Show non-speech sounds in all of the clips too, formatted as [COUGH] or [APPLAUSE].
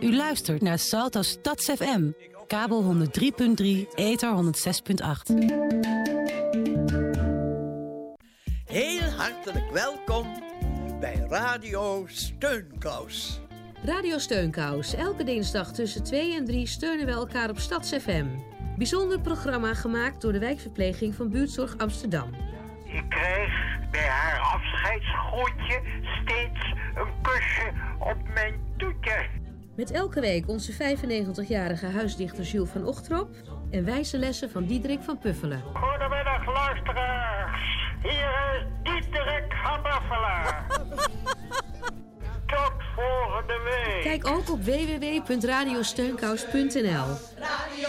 U luistert naar Salto Stads FM. Kabel 103.3, ether 106.8. Heel hartelijk welkom bij Radio Steunkous. Radio Steunkous. Elke dinsdag tussen 2 en 3 steunen we elkaar op Stads FM. Bijzonder programma gemaakt door de wijkverpleging van Buurtzorg Amsterdam. Ik kreeg bij haar afscheidsgroetje steeds een kusje op mijn toetje. Met elke week onze 95-jarige huisdichter Jules van Ochtrop en wijze lessen van Diederik van Puffelen. Goedemiddag luisteraars. Hier is Diederik van Buffelen. [LAUGHS] Tot volgende week. Kijk ook op www.radiosteunkous.nl. Radio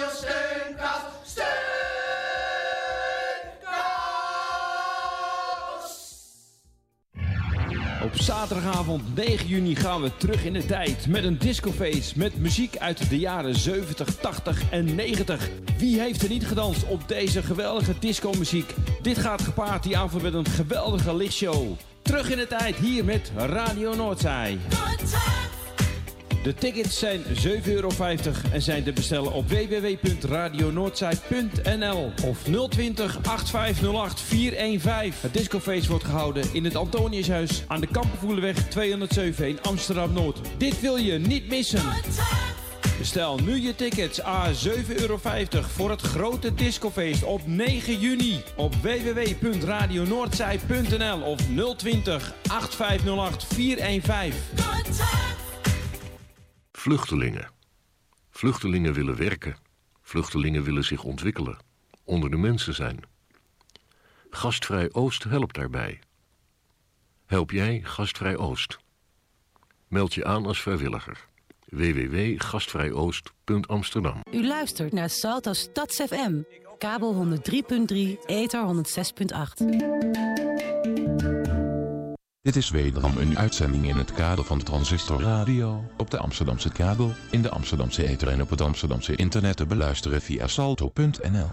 Op zaterdagavond 9 juni gaan we terug in de tijd met een discoface met muziek uit de jaren 70, 80 en 90. Wie heeft er niet gedanst op deze geweldige discomuziek? Dit gaat gepaard die avond met een geweldige lichtshow. Terug in de tijd hier met Radio Noordzij. De tickets zijn 7,50 euro en zijn te bestellen op www.radionoordzij.nl of 020 8508 415. Het discofeest wordt gehouden in het Antoniushuis aan de Kampenvoelenweg 207 in Amsterdam-Noord. Dit wil je niet missen. Bestel nu je tickets a 7,50 euro voor het grote discofeest op 9 juni op www.radionoordzij.nl of 020 8508 415. Vluchtelingen. Vluchtelingen willen werken. Vluchtelingen willen zich ontwikkelen. Onder de mensen zijn. Gastvrij Oost helpt daarbij. Help jij Gastvrij Oost? Meld je aan als vrijwilliger www.gastvrijoost.amsterdam. U luistert naar Salto Stads FM. Kabel 103.3, ether 106.8. Dit is wederom een uitzending in het kader van Transistor Radio. Op de Amsterdamse kabel, in de Amsterdamse ether en op het Amsterdamse internet te beluisteren via salto.nl.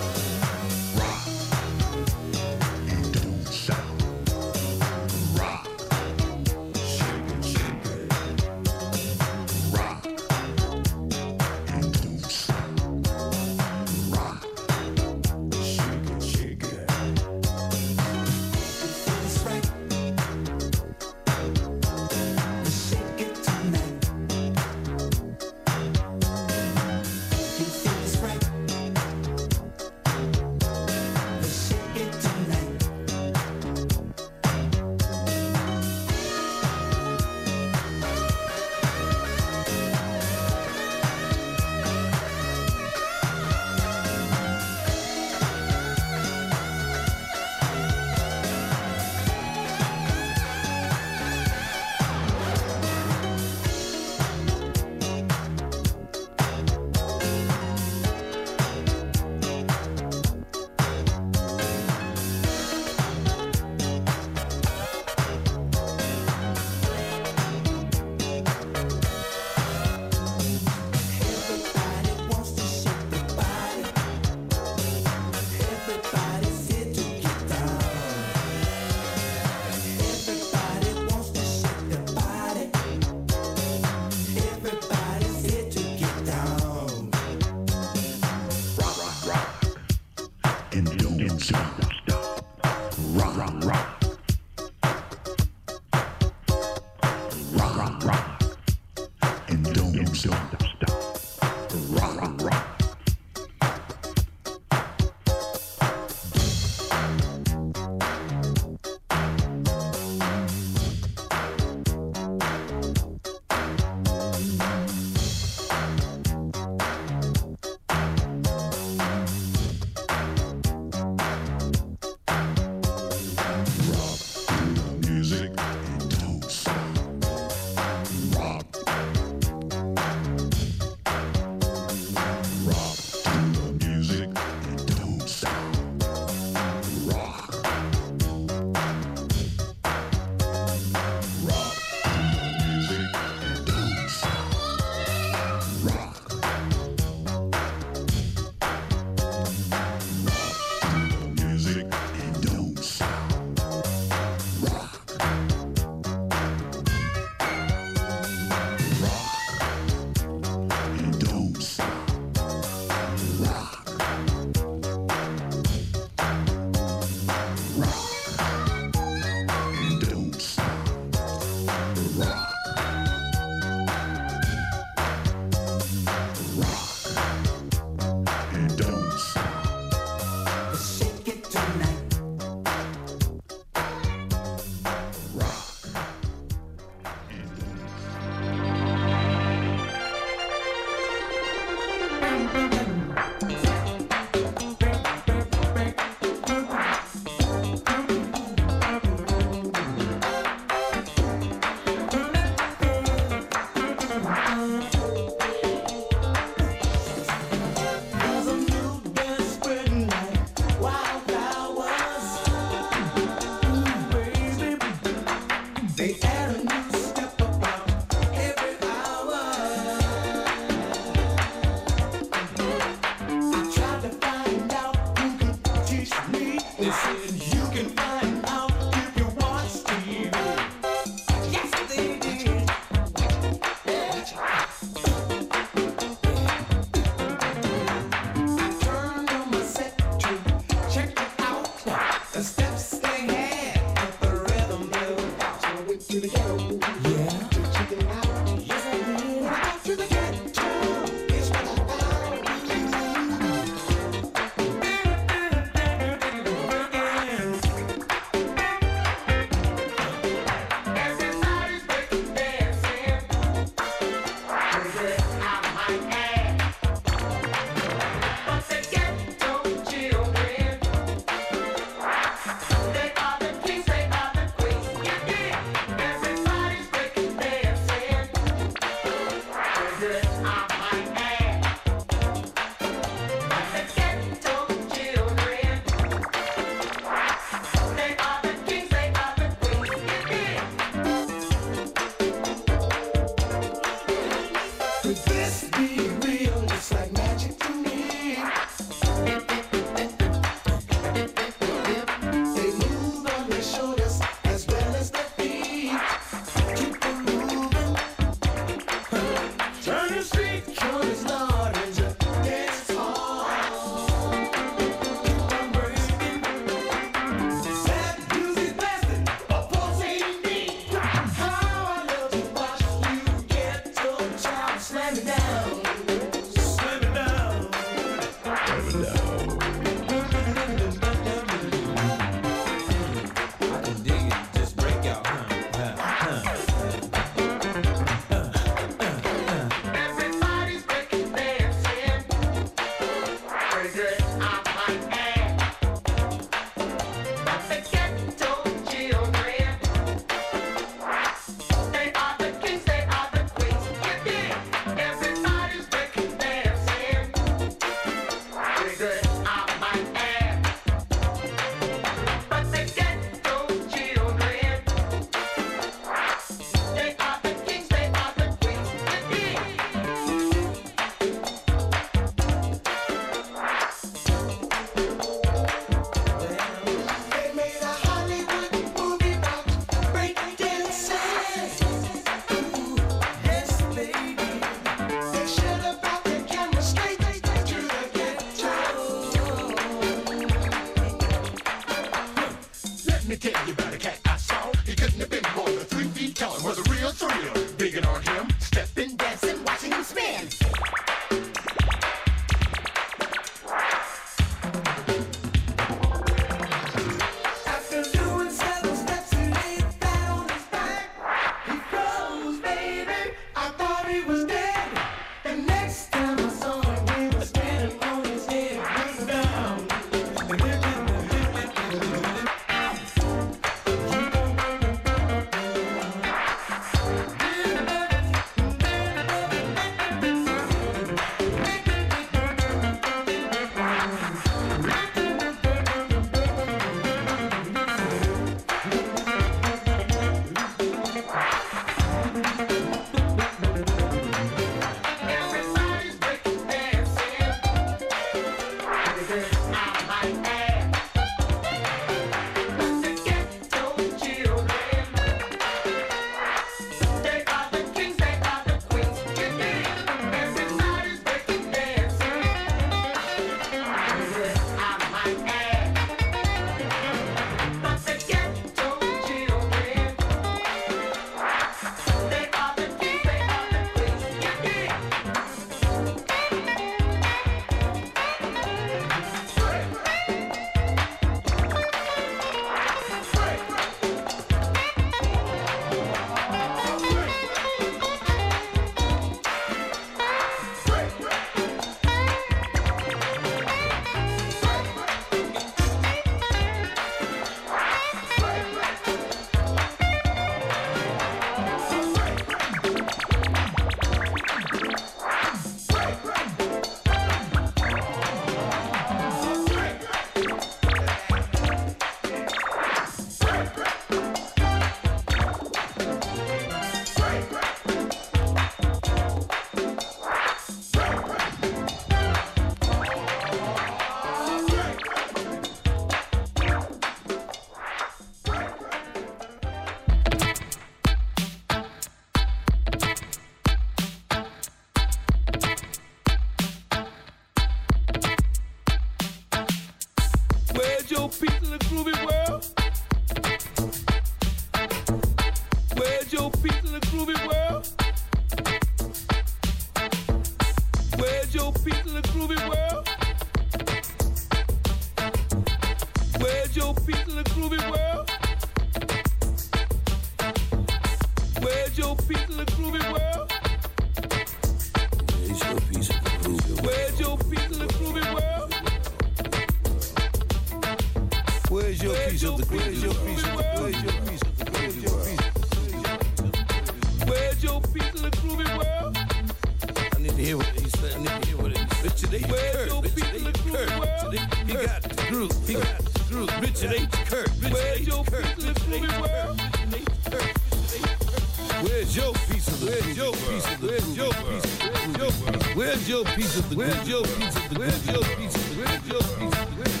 your Pizza. Radio Pizza. Radio Pizza.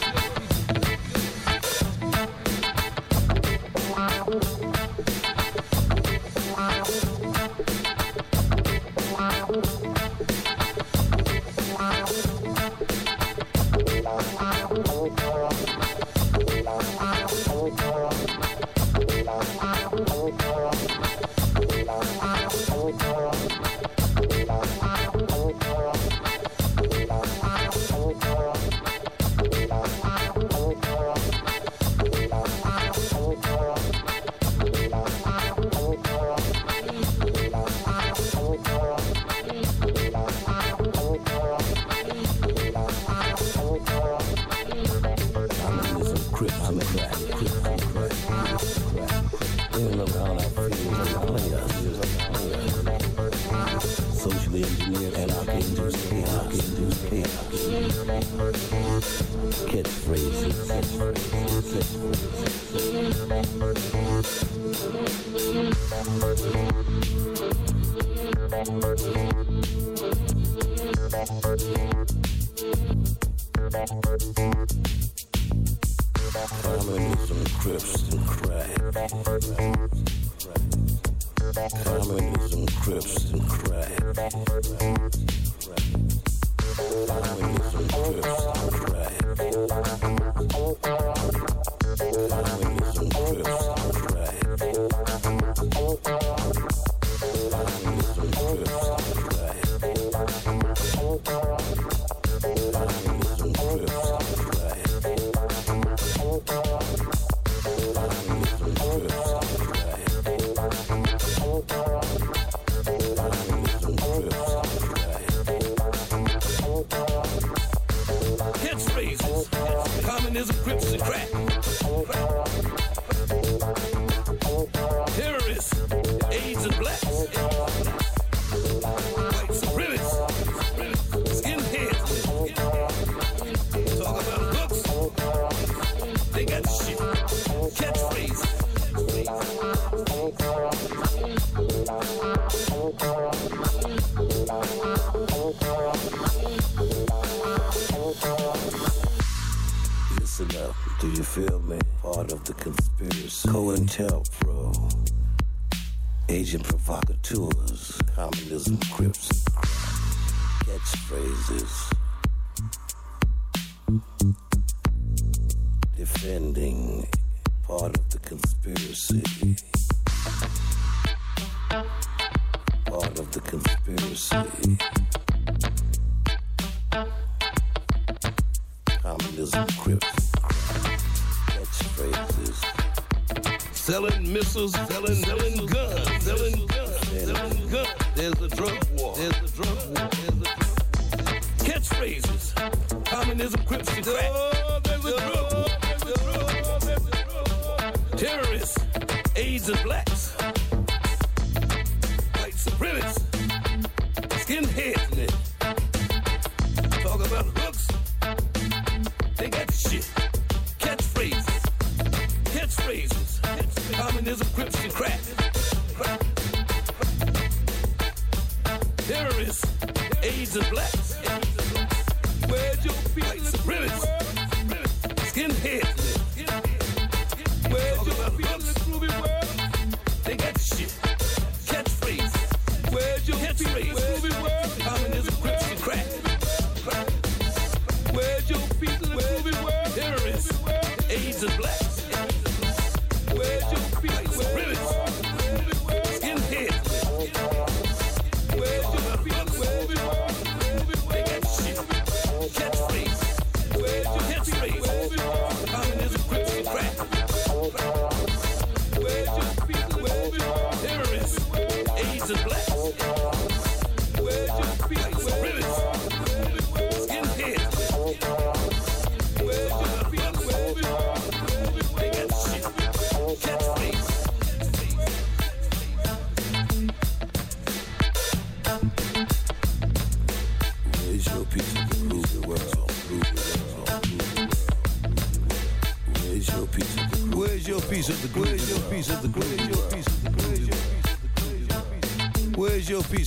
producers, villain.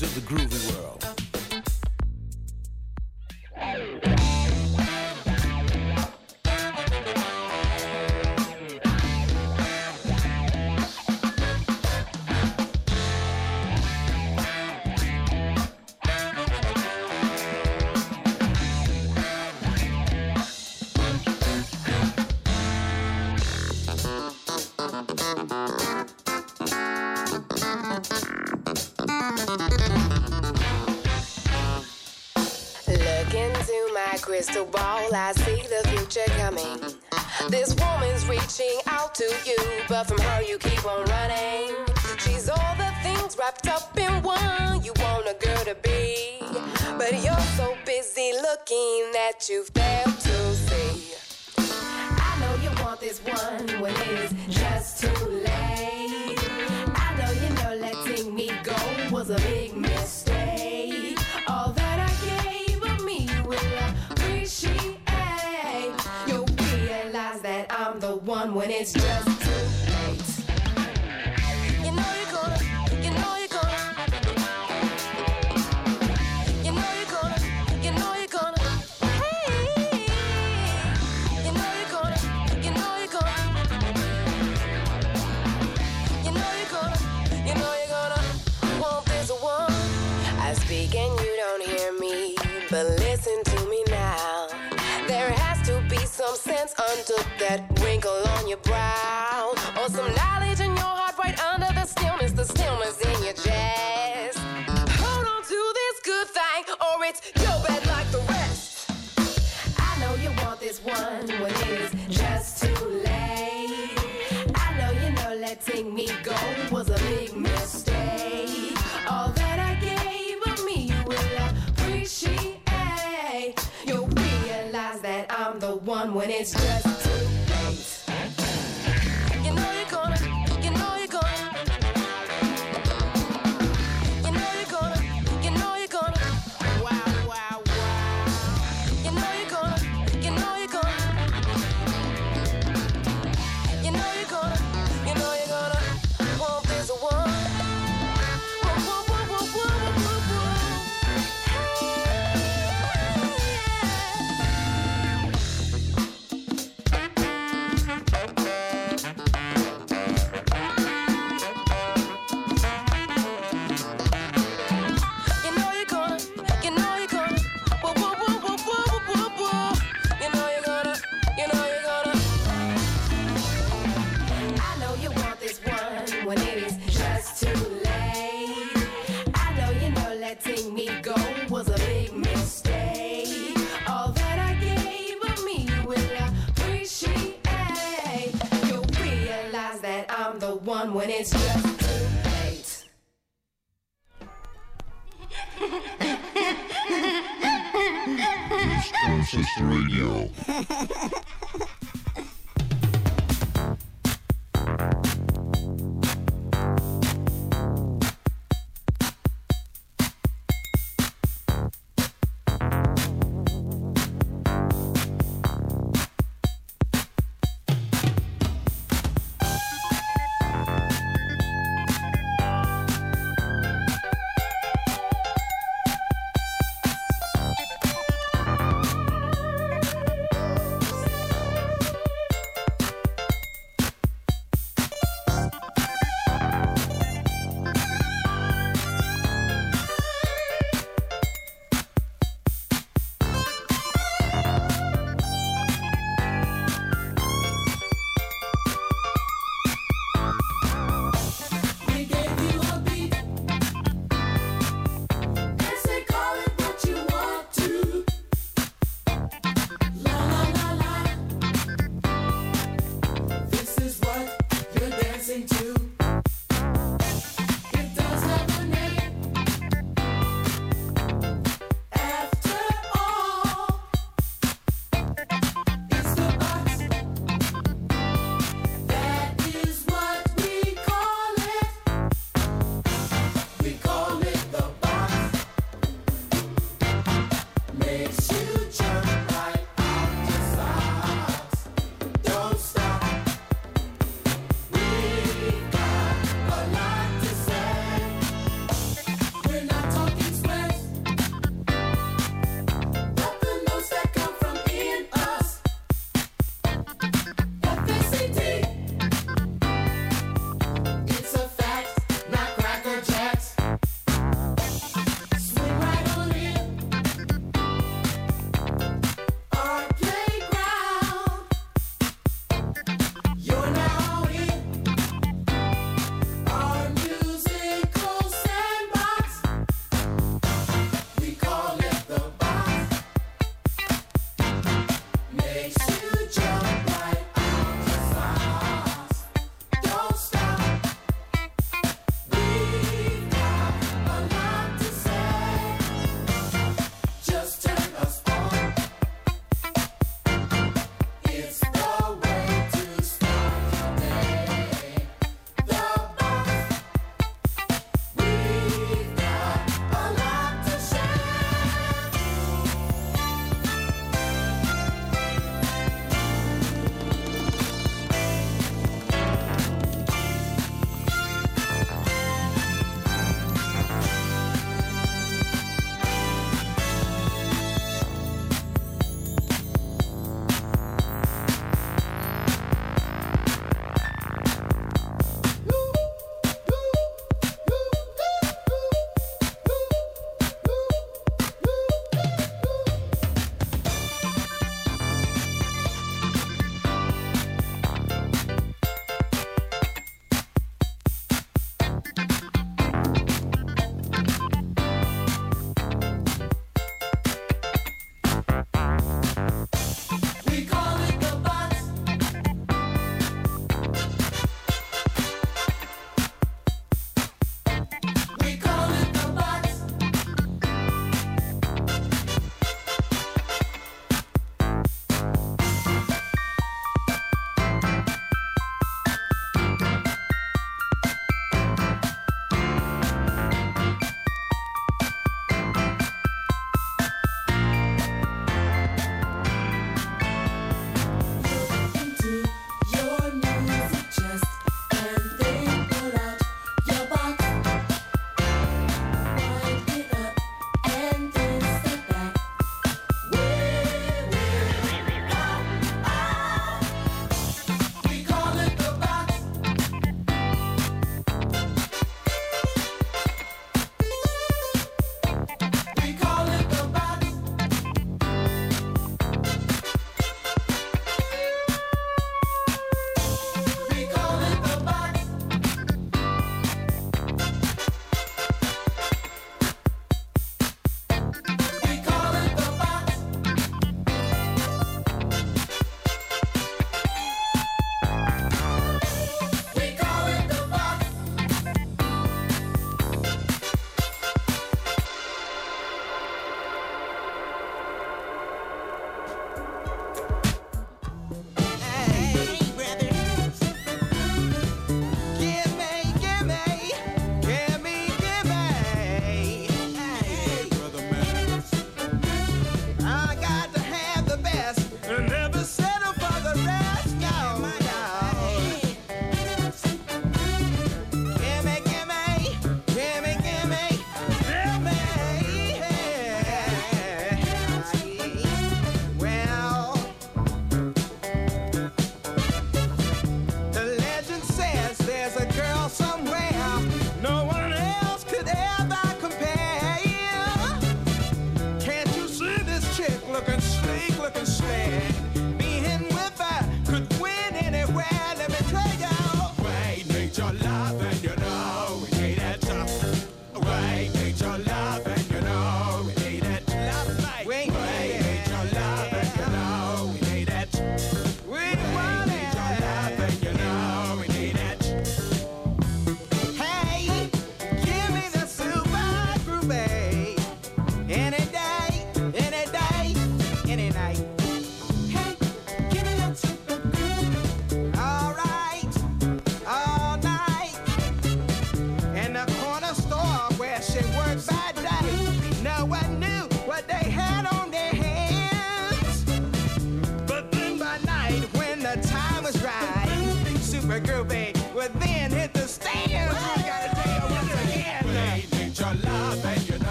of the group. wrapped up in one. You want a girl to be, but you're so busy looking that you fail to see. I know you want this one when it's just too late. I know you know letting me go was a big mistake. All that I gave of me will appreciate. You'll realize that I'm the one when it's just. untook that wrinkle on your brow. Or some knowledge in your heart right under the stillness, the stillness in your chest. Hold on to this good thing, or it's your bad like the rest. I know you want this one when it is just too late. I know you know letting me go one when it's just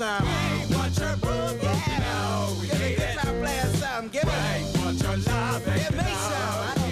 We ain't want your booty. Yeah. No, we Give me that. Try something. Give it. We want your love. Give.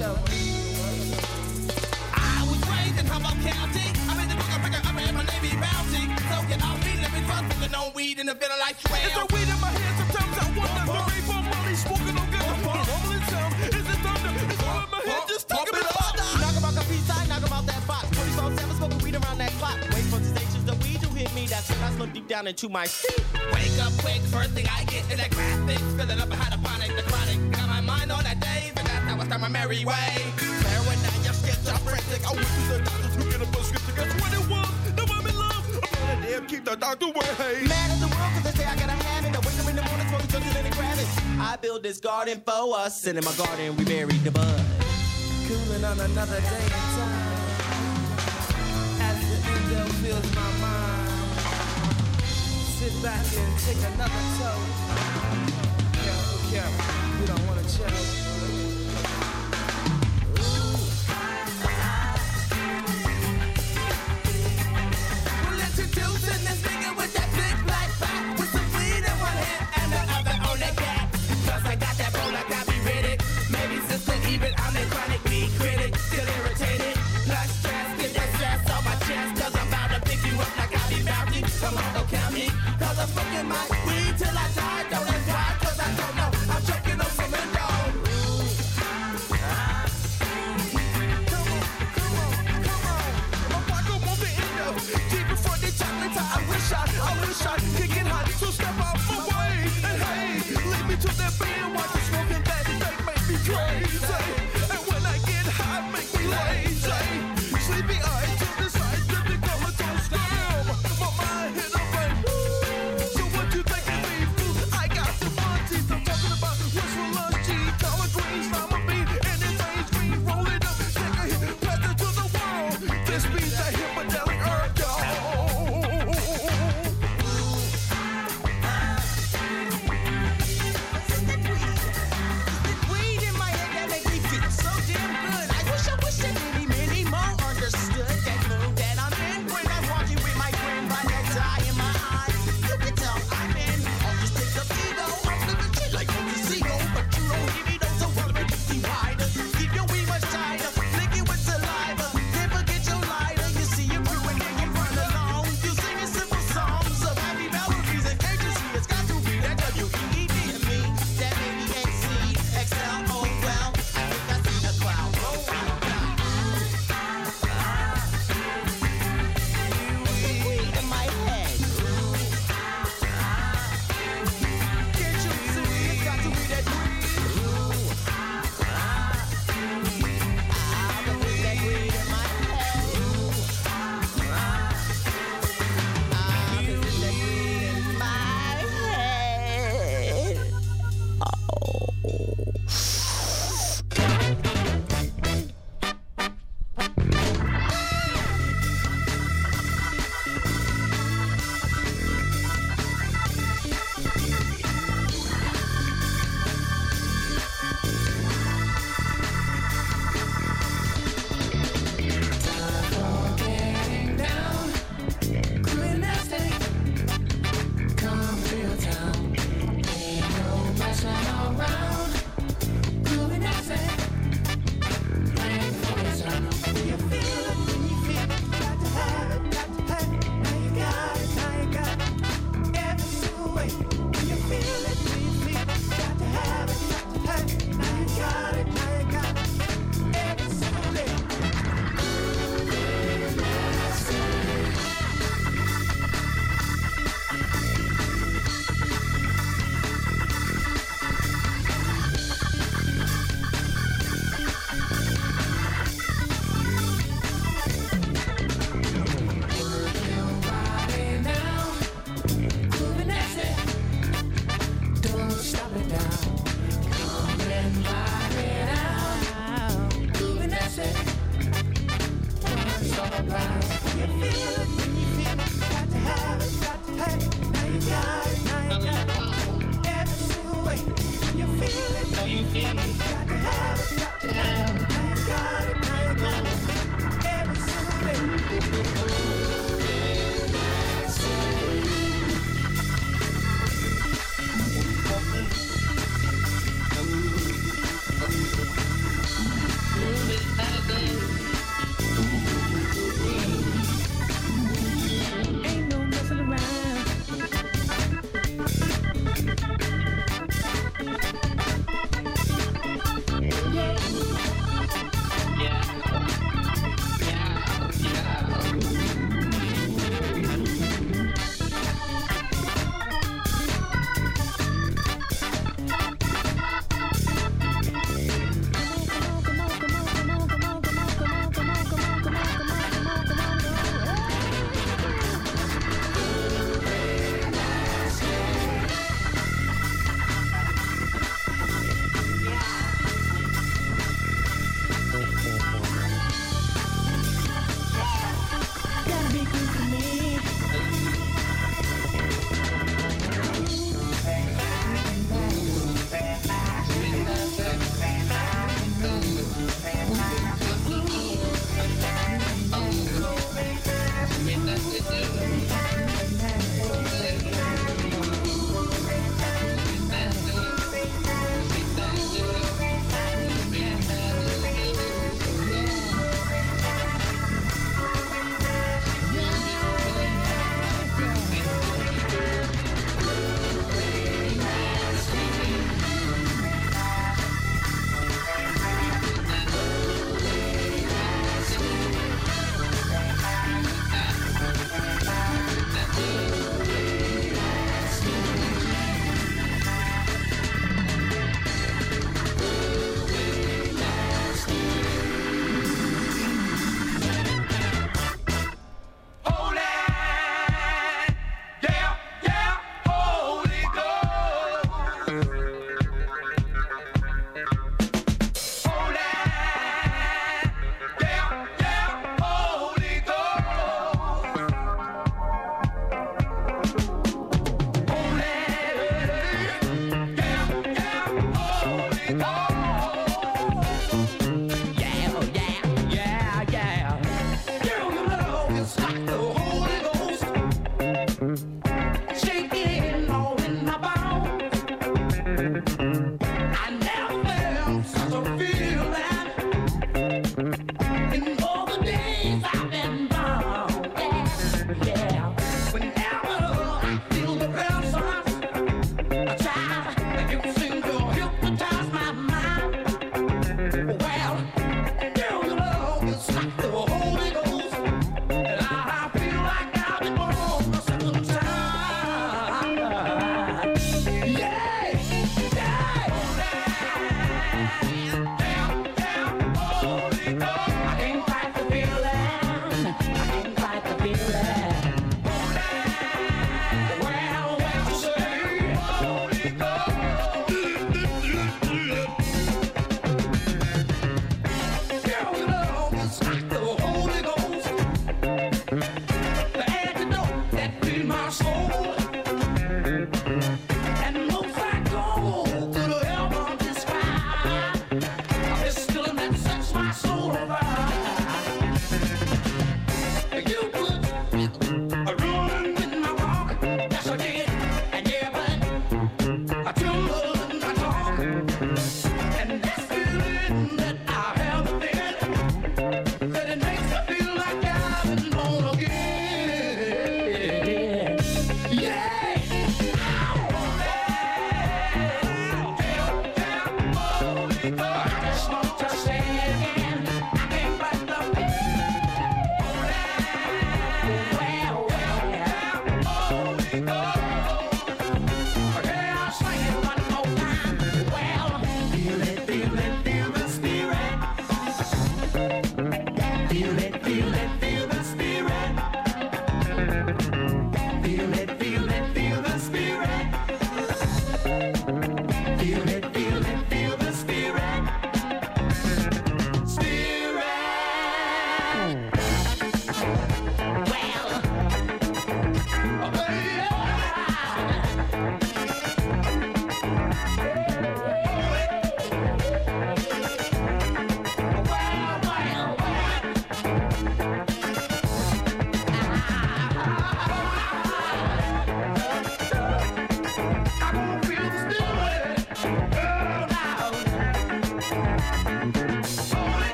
I was raised in Humboldt County. I the bounty. So get off me, let me weed in the. Is there weed in my hand? Sometimes I wonder. The on town. Is it thunder? It's all in my head. Just it up. Out peace out that box. 24 7 smoking weed around that clock. Wait for the stations, the weed hit me. That's when I slow deep down into my seat. Wake up quick, first thing I get is that graphics. Filling up a hydroponic, the chronic. And that's I start my merry way. Staring at your schizophrenic. I went to the doctor to get a prescription. Guess what it was? No, I'm in love. I'm gonna damn keep the doctor away. Mad at the world cause they say I gotta have it. I wake up in the morning smoking something and they grab it. I build this garden for us, and in my garden we buried the bud. Cooling on another day and time. As the endo fills my mind. Sit back and take another toe. Careful, careful. You don't wanna choke. Come on, don't me. cause I'm smoking my weed till I die.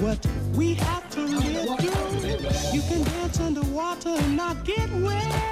what we have to live through. You can dance underwater and not get wet.